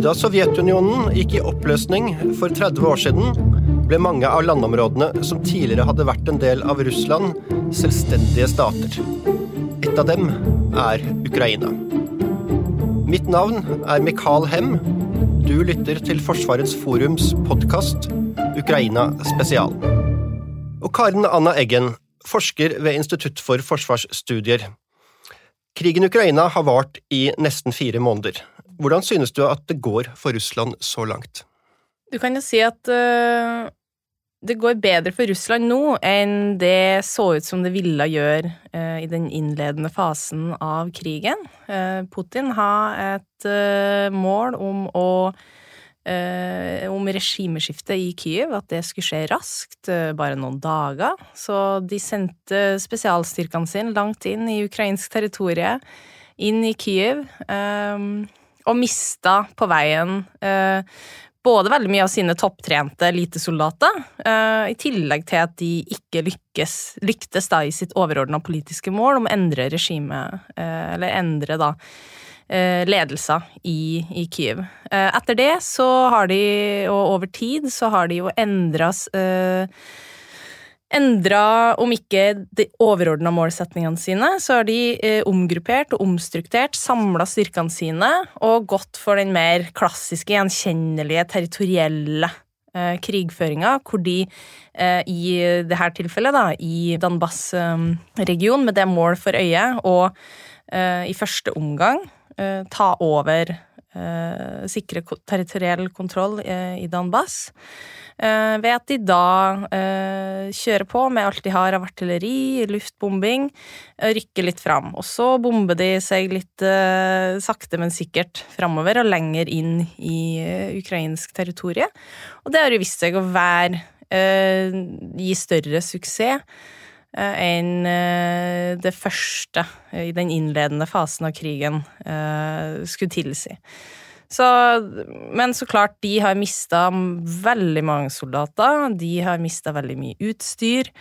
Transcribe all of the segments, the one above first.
Da Sovjetunionen gikk i oppløsning for 30 år siden, ble mange av landområdene som tidligere hadde vært en del av Russland, selvstendige stater. Et av dem er Ukraina. Mitt navn er Mikael Hem. Du lytter til Forsvarets forums podkast Ukraina spesial. Og Karen Anna Eggen, forsker ved Institutt for forsvarsstudier. Krigen i Ukraina har vart i nesten fire måneder. Hvordan synes du at det går for Russland så langt? Du kan jo si at uh, det går bedre for Russland nå enn det så ut som det ville gjøre uh, i den innledende fasen av krigen. Uh, Putin har et mål om å om regimeskiftet i Kyiv, at det skulle skje raskt, bare noen dager. Så de sendte spesialstyrkene sine langt inn i ukrainsk territorie, inn i Kyiv, og mista på veien både veldig mye av sine topptrente elitesoldater, uh, i tillegg til at de ikke lykkes, lyktes da i sitt overordna politiske mål om å endre regimet, uh, eller endre da ledelser i, i Kyiv. etter det så har de, og over tid, så har de jo endra endra, om ikke de overordna målsetningene sine, så har de eh, omgruppert og omstruktert, samla styrkene sine og gått for den mer klassiske, gjenkjennelige, territorielle eh, krigføringa, hvor de eh, i dette tilfellet, da, i Danbass-regionen, med det mål for øye og eh, i første omgang eh, ta over eh, sikre territoriell kontroll i Donbas. Eh, ved at de da eh, kjører på med alt de har av artilleri, luftbombing, eh, rykker litt fram. Og så bomber de seg litt sakte, men sikkert framover og lenger inn i ukrainsk territorie. Og det har jo vist seg å være gi større suksess enn det første i den innledende fasen av krigen skulle tilsi. Så, men så klart, de har mista veldig mange soldater. De har mista veldig mye utstyr.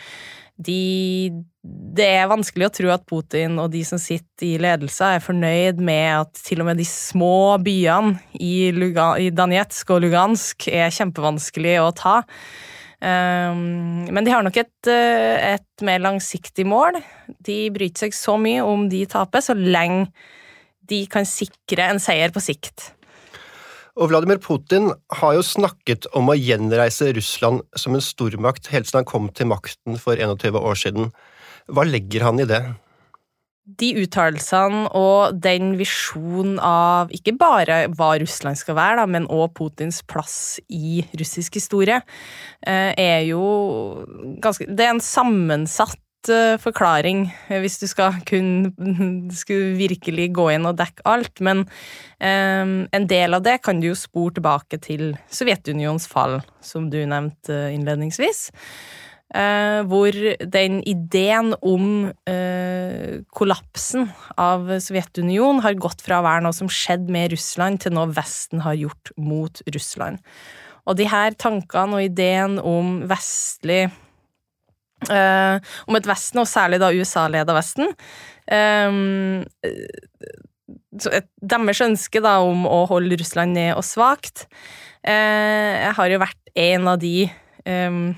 De, det er vanskelig å tro at Putin og de som sitter i ledelse, er fornøyd med at til og med de små byene i, Lugan, i Danetsk og Lugansk er kjempevanskelig å ta. Um, men de har nok et, eh, et, mer langsiktig mål. De bryter seg så mye om de taper, så lenge de kan sikre en seier på sikt. Og Vladimir Putin har jo snakket om å gjenreise Russland som en stormakt helt siden han kom til makten for 21 år siden. Hva legger han i det? De uttalelsene og den visjonen av ikke bare hva Russland skal være, da, men òg Putins plass i russisk historie, eh, er jo ganske Det er en sammensatt Eh, forklaring eh, hvis du skal kunne skulle virkelig gå inn og dekke alt, men en del av det kan du jo spore tilbake til Sovjetunionens fall, som du nevnte innledningsvis. Uh, hvor den ideen om uh, kollapsen av Sovjetunionen har gått fra å være noe som skjedde med Russland, til noe Vesten har gjort mot Russland. Og de her tankene og ideen om vestlig Uh, om et Vesten, og særlig da USA-leda Vesten. Um, et, deres ønske da om å holde Russland ned og svakt Jeg har jo vært en av de um,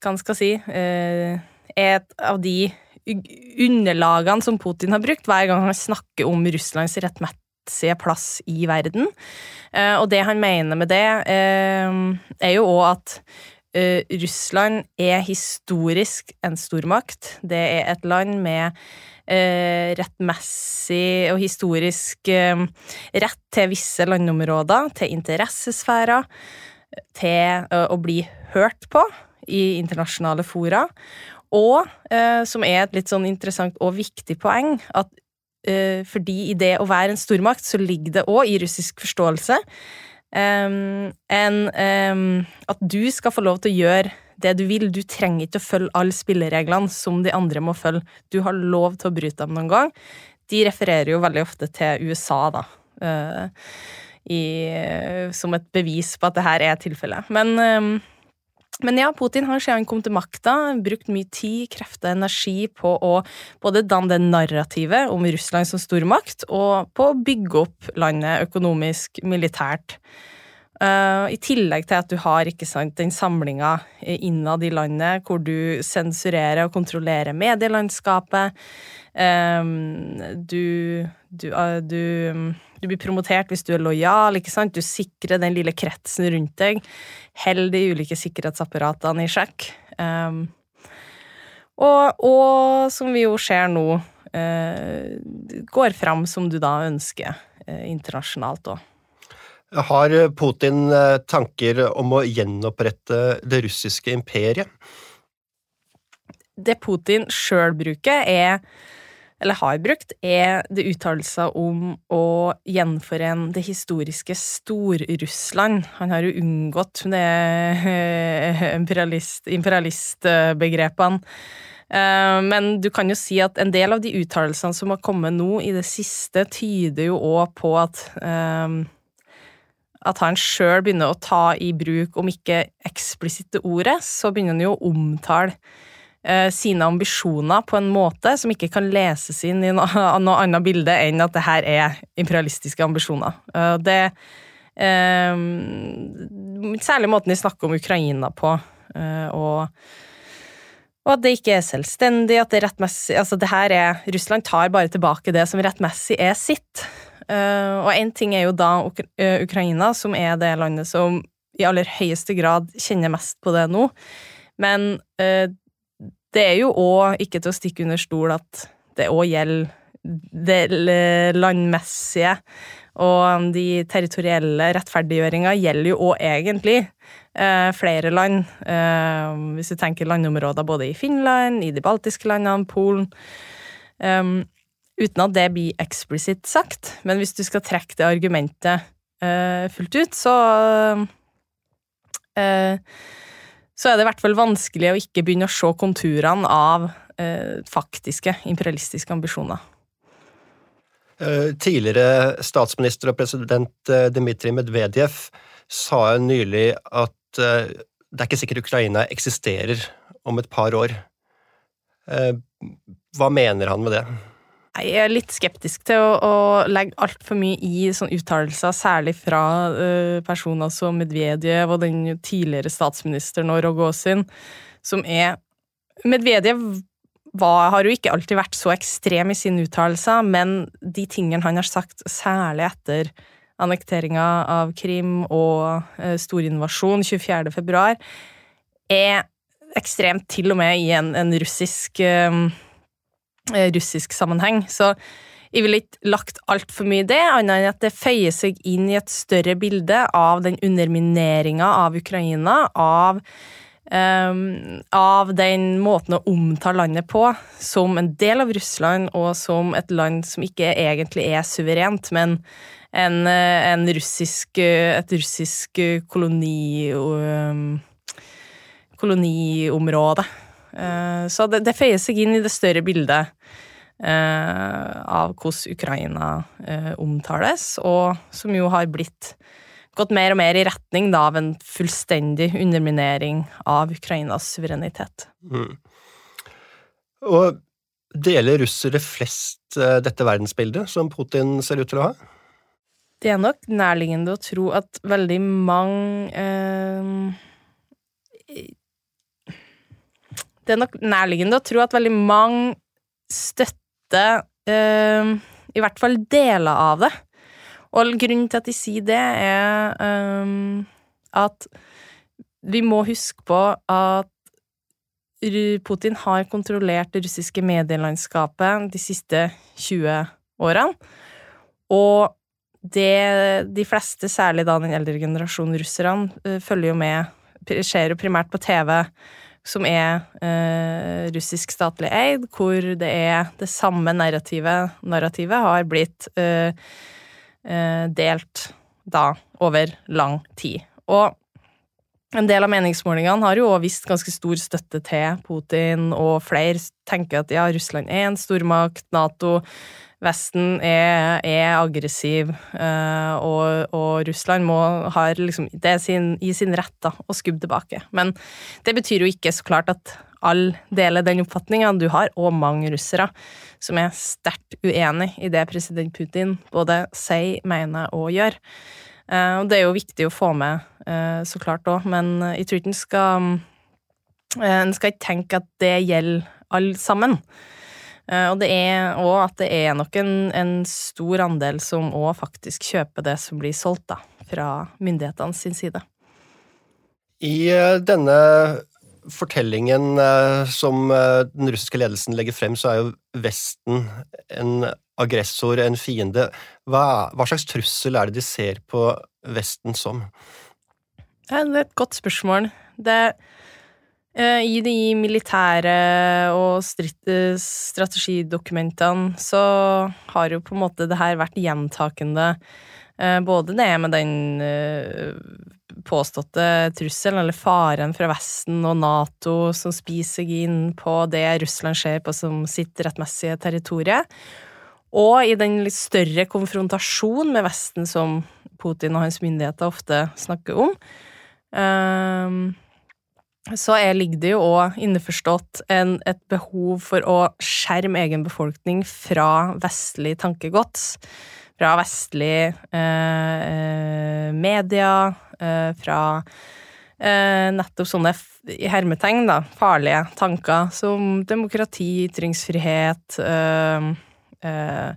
Hva skal si uh, Et av de underlagene som Putin har brukt hver gang han snakker om Russlands rettmessige plass i verden. og det han mener med det, er jo òg at Russland er historisk en stormakt. Det er et land med rettmessig og historisk rett til visse landområder, til interessesfærer, til å bli hørt på i internasjonale fora. Og, som er et litt sånn interessant og viktig poeng, at fordi i det å være en stormakt, så ligger det òg i russisk forståelse um, en, um, at du skal få lov til å gjøre det du vil. Du trenger ikke å følge alle spillereglene som de andre må følge. Du har lov til å bryte dem noen gang. De refererer jo veldig ofte til USA, da. Uh, i, som et bevis på at det her er tilfellet. Men um, Men ja, Putin har siden han kom til makta, brukt mye tid, krefter, energi på å både danne det narrativet om Russland som stormakt, og på å bygge opp landet økonomisk, militært. Uh, I tillegg til at du har ikke sant, den samlinga innad i landet hvor du sensurerer og kontrollerer medielandskapet. Um, du, du, uh, du, du, blir promotert hvis du er lojal, ikke sant? Du sikrer den lille kretsen rundt deg. Holder de ulike sikkerhetsapparatene i sjekk. Um, og, og, som vi jo ser nå, uh, går fram som du da ønsker internasjonalt òg. Har Putin eh, tanker om å gjenopprette det russiske imperiet? Det Putin sjøl bruker, er eller har brukt, er det uttalelser om å gjenforene det historiske Stor-Russland. Han har jo unngått det imperialistbegrepene. Imperialist men du kan jo si at en del av de uttalelsene som har kommet nå i det siste, tyder jo òg på at eh, at han sjøl begynner å ta i bruk, om ikke eksplisitte ordet, så begynner han jo å omtale eh, sine ambisjoner på en måte som ikke kan leses inn i noe, noe annet bilde enn at det her er imperialistiske ambisjoner. Uh, det eh, Særlig måten de snakker om Ukraina på, og, og at det ikke er selvstendig, at det er rettmessig Altså, det her er Russland tar bare tilbake det som rettmessig er sitt. Og én ting er jo da Uk Ukraina, som er det landet som i aller høyeste grad kjenner mest på det nå. Men det er jo òg ikke til å stikke under stol at det òg gjelder det landmessige. Og de territorielle rettferdiggjøringa gjelder jo òg egentlig flere land. hvis du tenker landområder både i Finland, i de baltiske landene, Polen. Um, uten at det blir eksplisitt sagt. Men hvis du skal trekke det argumentet uh, fullt ut, så uh, Så er det i hvert fall vanskelig å ikke begynne å se konturene av eh, faktiske imperialistiske ambisjoner. Tidligere statsminister og president Dmitrij Medvedev sa nylig at det er ikke sikkert Ukraina eksisterer om et par år. Hva mener han med det? Jeg er litt skeptisk til å, å legge altfor mye i sånne uttalelser, særlig fra uh, personer som Medvedev og den tidligere statsministeren og Rogozin, som er Medvedev var, har jo ikke alltid vært så ekstrem i sine uttalelser, men de tingene han har sagt, særlig etter annekteringa av Krim og uh, storinvasjon 24. februar, er ekstremt til og med i en, en russisk uh, russisk sammenheng. Så jeg ville ikke lagt altfor mye i det, annet enn at det føyer seg inn i et større bilde av den undermineringa av Ukraina, av, um, av den måten å omta landet på som en del av Russland, og som et land som ikke egentlig er suverent, men en, eh, en russisk, et russisk koloni... Um, koloniområde. Eh, så det, det feier seg inn i det større bildet eh, av hvordan Ukraina eh, omtales, og som jo har blitt gått mer og mer i retning da, av en fullstendig underminering av Ukrainas suverenitet. Mm. Og deler russere flest dette verdensbildet som Putin ser ut til å ha? Det er nok nærliggende å tro at veldig mange eh, det er nok nærliggende å tro at veldig mange støtter øh, i hvert fall deler av det. Og grunnen til at de sier det, er øh, at vi må huske på at Putin har kontrollert det russiske medielandskapet de siste 20 årene. Og det de fleste, særlig da den eldre generasjonen russerne, øh, følger jo med Skjer jo primært på TV som er eh, russisk statlig eid, hvor det er det samme narrativet, narrativet har blitt eh, eh, delt da over lang tid. Og en del av meningsmålingene har jo også vist ganske stor støtte til Putin, og flere tenker at ja, Russland er en stormakt, Nato Vesten er, er aggressiv, uh, og, og, Russland må har liksom, det sin, i sin rett da, å skubbe tilbake. Men det betyr jo ikke så klart at alle deler den oppfatninga. Du har òg mange russere som er sterkt uenig i det president Putin både sier, mener og gjør. Uh, og det er jo viktig å få med, uh, så klart òg, men jeg tror ikke en skal En ikke tenke at det gjelder alle sammen. Eh, og det er òg at det er nok en, en stor andel som òg faktisk kjøper det som blir solgt, da, fra myndighetene sin side. I eh, denne fortellingen eh, som den russiske ledelsen legger frem, så er jo Vesten en aggressor, en fiende. Hva, hva slags trussel er det de ser på Vesten som? Det er et godt spørsmål. Det er I de militære og eh, strategidokumentene så har jo på en måte det her vært gjentakende. Eh, både det med den påståtte trusselen, eller faren fra Vesten og Nato som spiser seg inn på det Russland ser på som sitt rettmessige territorium, og i den litt større konfrontasjonen med Vesten som Putin og hans myndigheter ofte snakker om så er, ligger det jo òg innforstått en, et behov for å skjerme egen befolkning fra vestlig tankegods. Fra vestlig eh, eh media, eh, fra eh, nettopp sånne i hermetegn da, farlige tanker som demokrati, ytringsfrihet eh, Eh,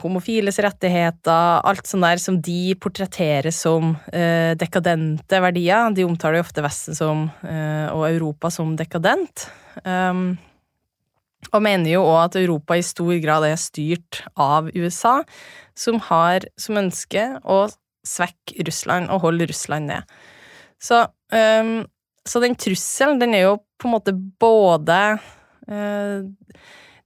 homofiles rettigheter, alt sånt der som de portretterer som eh, dekadente verdier. De omtaler jo ofte Vesten som, eh, og Europa som dekadent. Um, og mener jo òg at Europa i stor grad er styrt av USA, som har som ønske å svekke Russland og holde Russland ned. Så, um, så den trusselen, den er jo på en måte både uh,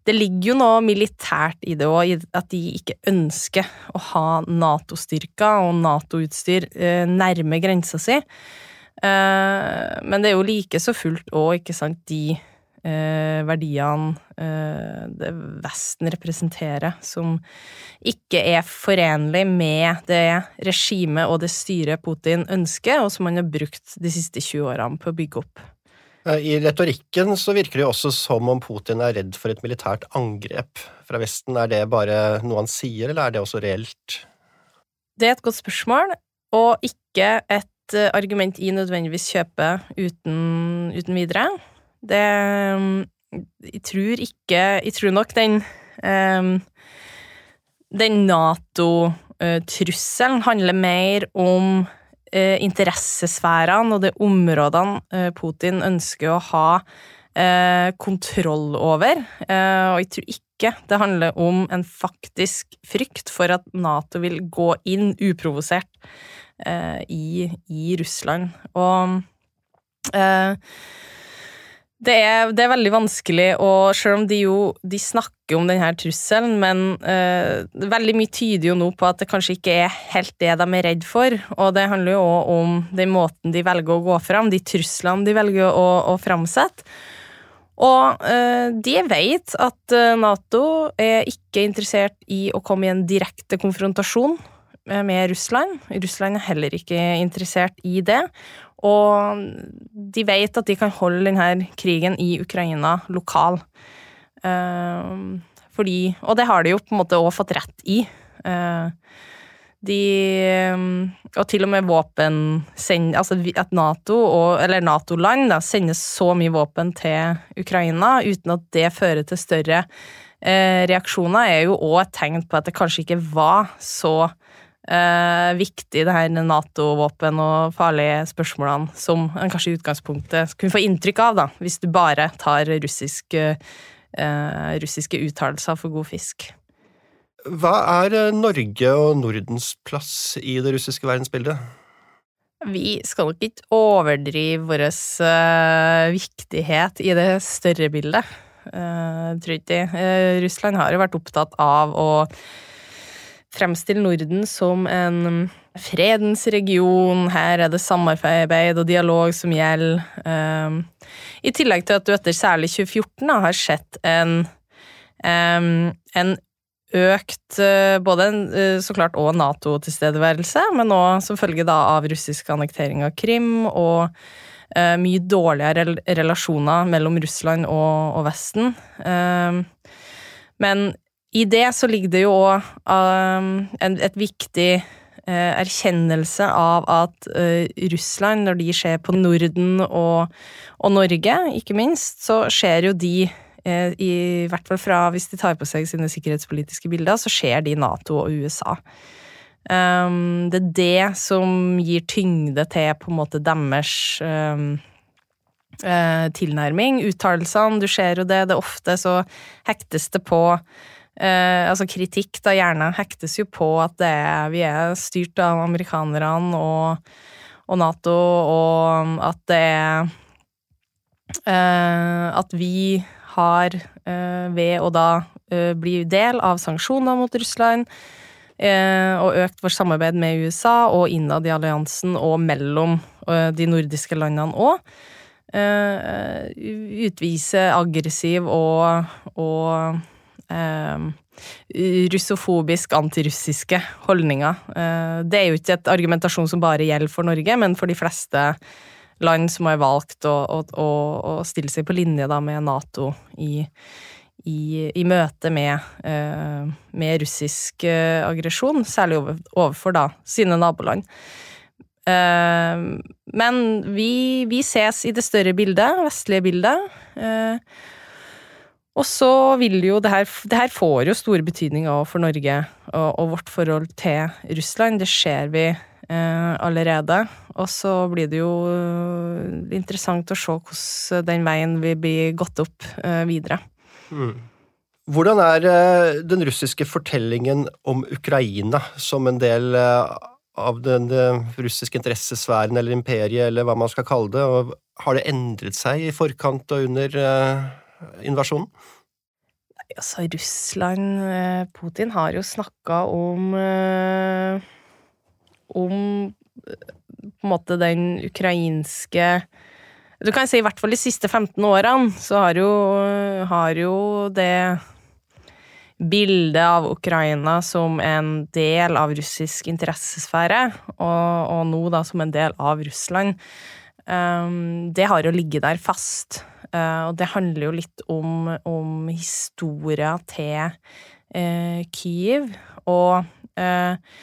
det ligger jo noe militært i det òg, at de ikke ønsker å ha Nato-styrker og Nato-utstyr eh, nærme grensa si. Eh, men det er jo like så fullt òg, ikke sant, de eh, verdiene det Vesten representerer, som ikke er forenlig med det regimet og det styret Putin ønsker, og som han har brukt de siste 20 årene på å bygge opp. Eh, I retorikken så virker det jo også som om Putin er redd for et militært angrep fra Vesten. Er det bare noe han sier, eller er det også reelt? Det er et godt spørsmål, og ikke et eh, argument i nødvendigvis kjøpe uten, uten videre. Det mm, Jeg tror ikke Jeg tror nok den um, Den Nato-trusselen handler mer om eh, interessesfærene og de områdene eh, Putin ønsker å ha eh, kontroll over. Eh, og jeg tror ikke det handler om en faktisk frykt for at Nato vil gå inn uprovosert eh, i, i, Russland. Og eh, det er, det er, veldig vanskelig, og selv om de jo de snakker om denne trusselen, men eh, veldig mye tyder jo nå på at det kanskje ikke er helt det de er redd for. Og det handler jo òg om den måten de velger å gå fram, de truslene de velger å, å framsette. Og eh, de vet at eh, Nato er ikke interessert i å komme i en direkte konfrontasjon eh, med Russland. Russland er heller ikke interessert i det. Og de vet at de kan holde denne krigen i Ukraina lokal. Uh, fordi Og det har de jo på en måte òg fått rett i. Uh, de Og til og med våpen send, Altså at Nato, og, eller Nato-land, sender så mye våpen til Ukraina uten at det fører til større uh, reaksjoner, er jo òg et tegn på at det kanskje ikke var så eh, viktig, det her Nato-våpen og farlige spørsmålene, som en kanskje i utgangspunktet kunne få inntrykk av, da, hvis du bare tar russisk, eh, russiske uttalelser for god fisk. Hva er eh, Norge og Nordens plass i det russiske verdensbildet? Vi skal nok ikke overdrive vår uh, viktighet i det større bildet. Uh, tror ikke uh, Russland har jo vært opptatt av å fremstille Norden som en fredens region, her er det samarbeid og dialog som gjelder. Um, I tillegg til at du etter særlig 2014 da, har sett en, um, en økt uh, både en, uh, så klart og Nato-tilstedeværelse, men òg som følge av russisk annektering av Krim og uh, mye dårligere relasjoner mellom Russland og, og Vesten. Um, men i det så ligger det jo òg um, et viktig uh, erkjennelse av at uh, Russland, når de ser på Norden og, og, Norge, ikke minst, så ser jo de uh, i hvert fall fra hvis de tar på seg sine sikkerhetspolitiske bilder, så ser de Nato og USA. Um, det er det som gir tyngde til på en måte deres um, tilnærming. Uttalelsene, du ser jo det, det er ofte så hektes det på Eh, altså kritikk da gjerne hektes jo på at er, vi er styrt av amerikanerne og, og Nato, og at det er eh, At vi har, eh, ved å da eh, bli del av sanksjoner mot Russland, eh, og økt vårt samarbeid med USA og innad i alliansen og mellom eh, de nordiske landene òg, utvise aggressiv og, og russofobisk antirussiske holdninger. Eh, det er jo ikke et argumentasjon som bare gjelder for Norge, men for de fleste land som har valgt å, å, å stille seg på linje da, med Nato i, i, i møte med, eh, med russisk eh, aggresjon, særlig over, overfor da, sine naboland. Eh, men vi, vi, ses i det større bildet, vestlige bildet. Og så vil jo det her Det her får jo stor betydning for Norge og, og, vårt forhold til Russland. Det ser vi eh, allerede. Og så blir det jo eh, interessant å se hvordan den veien vil bli gått opp eh, videre. Mm. Hvordan er eh, den russiske fortellingen om Ukraina som en del eh, av den russiske interessesfæren eller imperiet, eller hva man skal kalle det? Og har det endret seg i forkant og under invasjonen? Altså, Russland eh, Putin har jo snakka om eh, Om eh, på en måte den ukrainske Du kan si i hvert fall de siste 15 årene, så har jo, har jo det bildet av Ukraina som en del av russisk interessesfære, og, og nå da som en del av Russland, um, det har jo ligget der fast. Uh, og det handler jo litt om, om historia til uh, Kyiv. Og uh,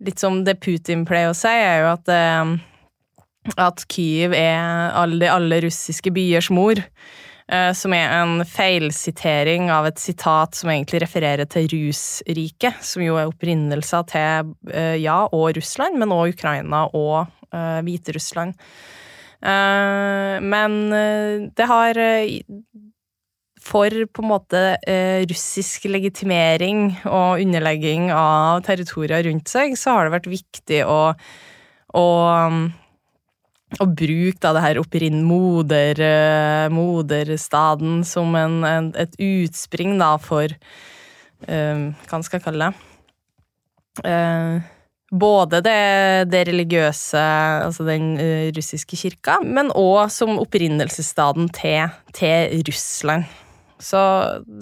litt som det Putin pleier å si, er jo at, at Kyiv er alle, alle russiske byers mor. Som er en feilsitering av et sitat som egentlig refererer til Rusriket, som jo er opprinnelser til ja, og Russland, men også Ukraina og Hviterussland. Eh, men eh, det har eh, for på en måte russisk legitimering og underlegging av territorier rundt seg, så har det vært viktig å, å, å bruke da det her opprinn moder, moderstaden som en, en, et utspring da for Hva skal jeg kalle det? Både det, det, religiøse, altså den uh, russiske kirka, men òg som opprinnelsesstaden til, til Russland. Så,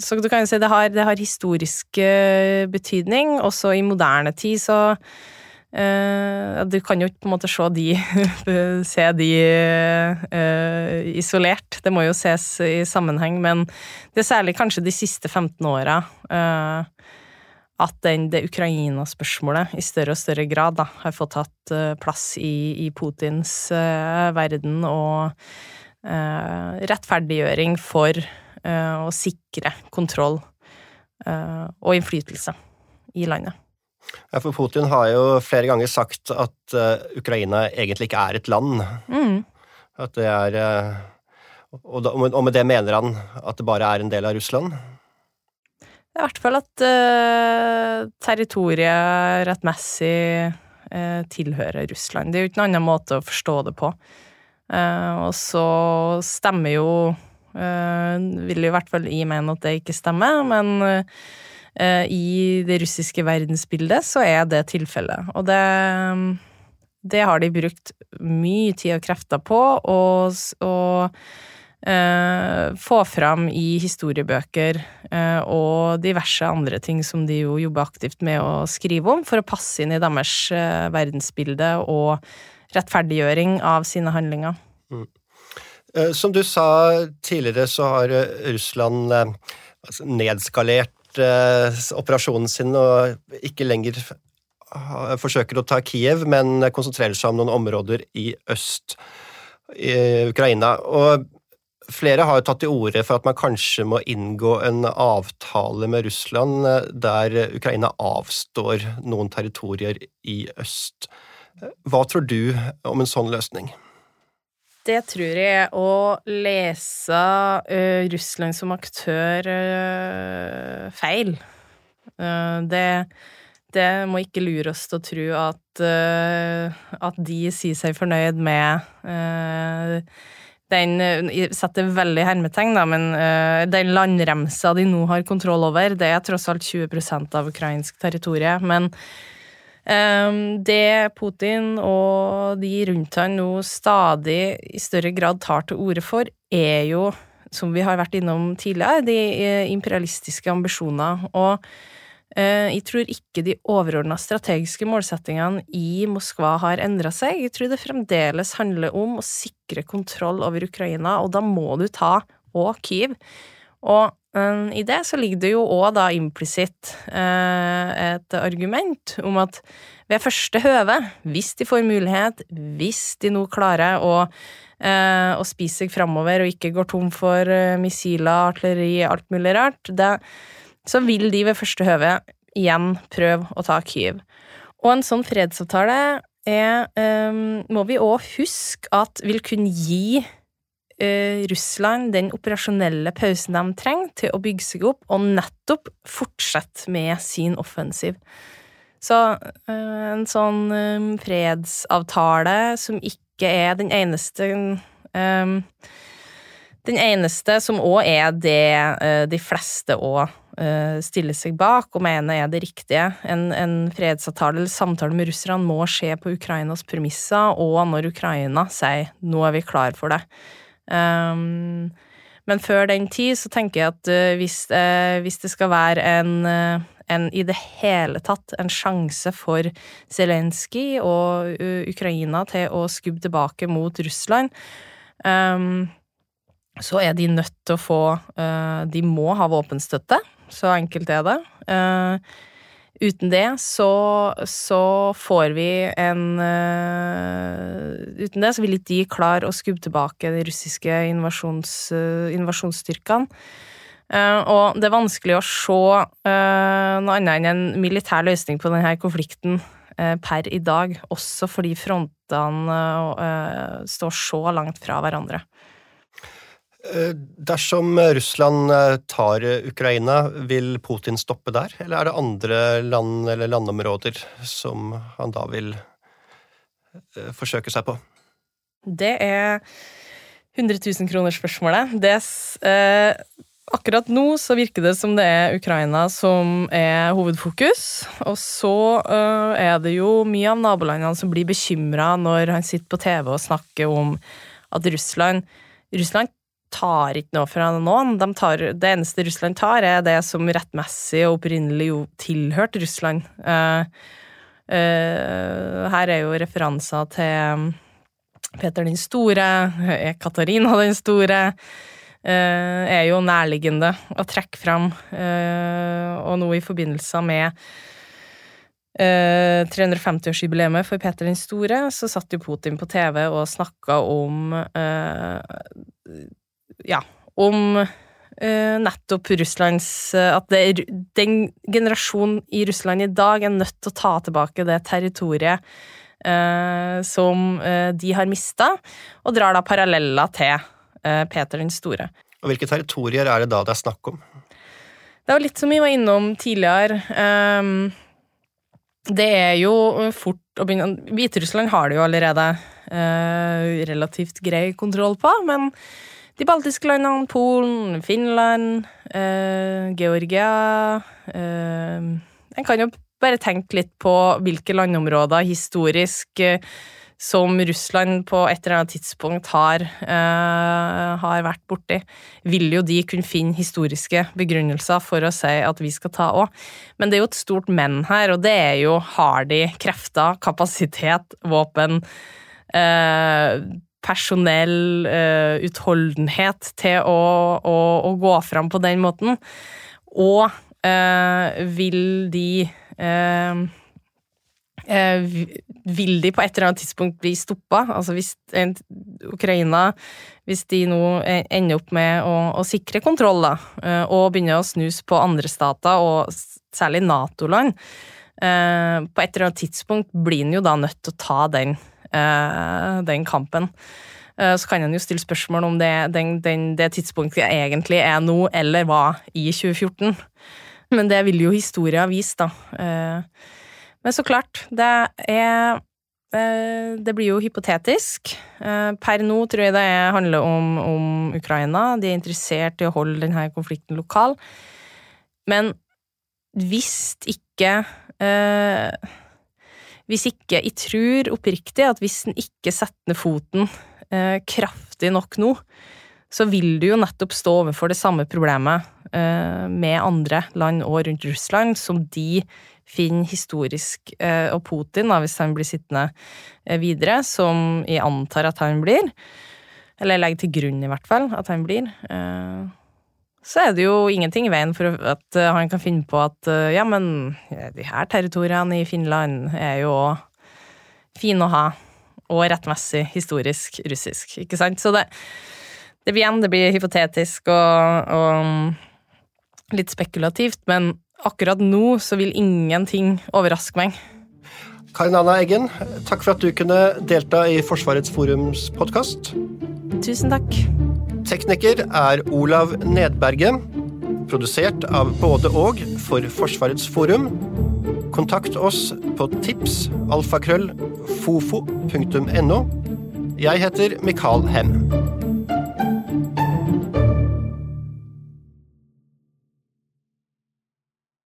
så, du kan jo si det har, det har historisk uh, betydning. Også i moderne tid så uh, Du kan jo ikke på en måte se de, se de isolert. Det må jo ses i sammenheng, men det er særlig kanskje de siste 15 åra at den, det Ukraina-spørsmålet i større og større grad da, har fått tatt uh, plass i, i Putins uh, verden, og uh, rettferdiggjøring for å sikre kontroll og innflytelse i landet. Ja, for Putin har jo flere ganger sagt at Ukraina egentlig ikke er et land. Mm. At det er og med det mener han at det bare er en del av Russland? I hvert fall at uh, territoriet rettmessig uh, tilhører Russland. Det er jo ikke noen annen måte å forstå det på. Uh, og så stemmer jo Vil i hvert fall jeg mene at det ikke stemmer, men i det russiske verdensbildet, så er det tilfellet. Og det, det har de brukt mye tid og krefter på, og, og få fram i historiebøker eh, og diverse andre ting som de jo jobber aktivt med å skrive om, for å passe inn i deres eh, verdensbilde og rettferdiggjøring av sine handlinger. Mm. Eh, som du sa tidligere, så har eh, Russland eh, altså, nedskalert operasjonen sin og ikke lenger forsøker å ta Kiev, men konsentrerer seg om noen områder i øst i Ukraina. Og flere har jo tatt til orde for at man kanskje må inngå en avtale med Russland der Ukraina avstår noen territorier i øst. Hva tror du om en sånn løsning? det tror jeg å lese uh, Russland som aktør uh, feil. Uh, det, det, må ikke lure oss til å tro at, at de sier seg fornøyd med den setter veldig hermetegn, da, men den landremsa de nå har kontroll over, det er tross alt 20% av ukrainsk territorium. Men um, det Putin og de rundt han nå stadig i større grad tar til orde for, er jo, som vi har vært innom tidligere, de eh, imperialistiske ambisjoner. Og eh, jeg tror ikke de overordna strategiske målsettingene i Moskva har endra seg. Jeg tror det fremdeles handler om å sikre kontroll over Ukraina, og da må du ta òg Kyiv. Og um, i det så ligger det jo òg da implisitt uh, et argument om at ved første høve, hvis de får mulighet, hvis de nå klarer å, uh, å spise seg framover og ikke går tom for uh, missiler, artilleri, alt mulig rart, det, så vil de ved første høve igjen prøve å ta Kyiv. Og en sånn fredsavtale er, um, må vi òg huske at vil kunne gi uh, Russland den operasjonelle pausen de trenger til å bygge seg opp, og nettopp fortsette med sin offensiv. Så uh, en sånn um, fredsavtale som ikke er den eneste Den eneste som òg er det de fleste òg stiller seg bak og mene er det riktige. En, en fredsavtale eller samtale med russerne må skje på Ukrainas premisser, og når Ukraina sier 'nå er vi klar for det'. Um, men før den tid så tenker jeg at uh, hvis, uh, hvis, det skal være en, uh, en, i det hele tatt en sjanse for Zelenskyj og Ukraina til å skubbe tilbake mot Russland, um, så er de nødt til å få De må ha våpenstøtte. Så enkelt er det. Uten det så, så får vi en uh, Uten det så vil ikke de klare å skubbe tilbake de russiske invasjons, uh, invasjonsstyrkene. Uh, og det er vanskelig å se noe annet enn en militær løsning på denne konflikten per i dag, også fordi frontene står så langt fra hverandre. Eh, dersom Russland eh, tar Ukraina, vil Putin stoppe der, eller er det andre land eller landområder som han da vil eh, forsøke seg på? Det er 100 000 kroner-spørsmålet. Eh, akkurat nå så virker det som det er Ukraina som er hovedfokus. Og så eh, er det jo mye av nabolandene som blir bekymra når han sitter på TV og snakker om at Russland Russland tar ikke noe fra noen. De tar, det eneste Russland tar, er det som rettmessig og opprinnelig jo tilhørte Russland. Uh, uh, her er jo referanser til Peter den store, Katarina den store. Uh, er jo nærliggende å trekke fram, og nå i forbindelse med 350-årsjubileet for Peter den store, så satt jo Putin på TV og snakka om ja, om uh, nettopp Russlands uh, At det, den generasjonen i Russland i dag er nødt til å ta tilbake det territoriet uh, som de har mista, og drar da paralleller til Peter den store. Og Hvilke territorier er det da det er snakk om? Det var litt som vi var innom tidligere. Um, det er jo fort å begynne Hviterussland har det jo allerede relativt grei kontroll på, men de baltiske landene, Polen, Finland, eh, Georgia eh, kan jo bare tenke litt på hvilke landområder historisk eh, som Russland på et eller annet tidspunkt har, eh, har vært borti, vil jo de kunne finne historiske begrunnelser for å si at vi skal ta òg. Men det er jo et stort men her, og det er jo har de krefter, kapasitet, våpen, eh, personell, uh, utholdenhet til å, å, å, gå fram på den måten? Og uh, vil de uh, vil de på et eller annet tidspunkt bli stoppa? Altså hvis Ukraina hvis de nå ender opp med å, å sikre kontroll, da, og begynner å snus på andre stater, og særlig Nato-land, på et eller annet tidspunkt blir en jo da nødt til å ta den, den kampen. Så kan en jo stille spørsmål om det, den, den, det tidspunktet egentlig er nå, eller var i 2014. Men det vil jo historia vise, da. Men så klart, det er eh, det blir jo hypotetisk. Eh, per nå tror jeg det handler om, om, Ukraina. De er interessert i å holde denne konflikten lokal. Men hvis ikke eh, Hvis ikke jeg tror oppriktig at hvis en ikke setter ned foten eh, kraftig nok nå, så vil du jo nettopp stå overfor det samme problemet eh, med andre land og rundt Russland, som de finner historisk eh, Og Putin, da, hvis han blir sittende eh, videre, som jeg antar at han blir, eller legger til grunn i hvert fall at han blir, eh, så er det jo ingenting i veien for at han kan finne på at ja, men de her territoriene i Finland er jo fine å ha, og rettmessig historisk russisk, ikke sant? Så det, det blir igjen, det blir hypotetisk og, og litt spekulativt, men akkurat nå så vil ingenting overraske meg. Karin Anna Eggen, takk for at du kunne delta i Forsvarets forums podkast. Tusen takk. Tekniker er Olav Nedberget. Produsert av både og for Forsvarets forum. Kontakt oss på tips alfakrøll fofo.no. Jeg heter Mikael Hem.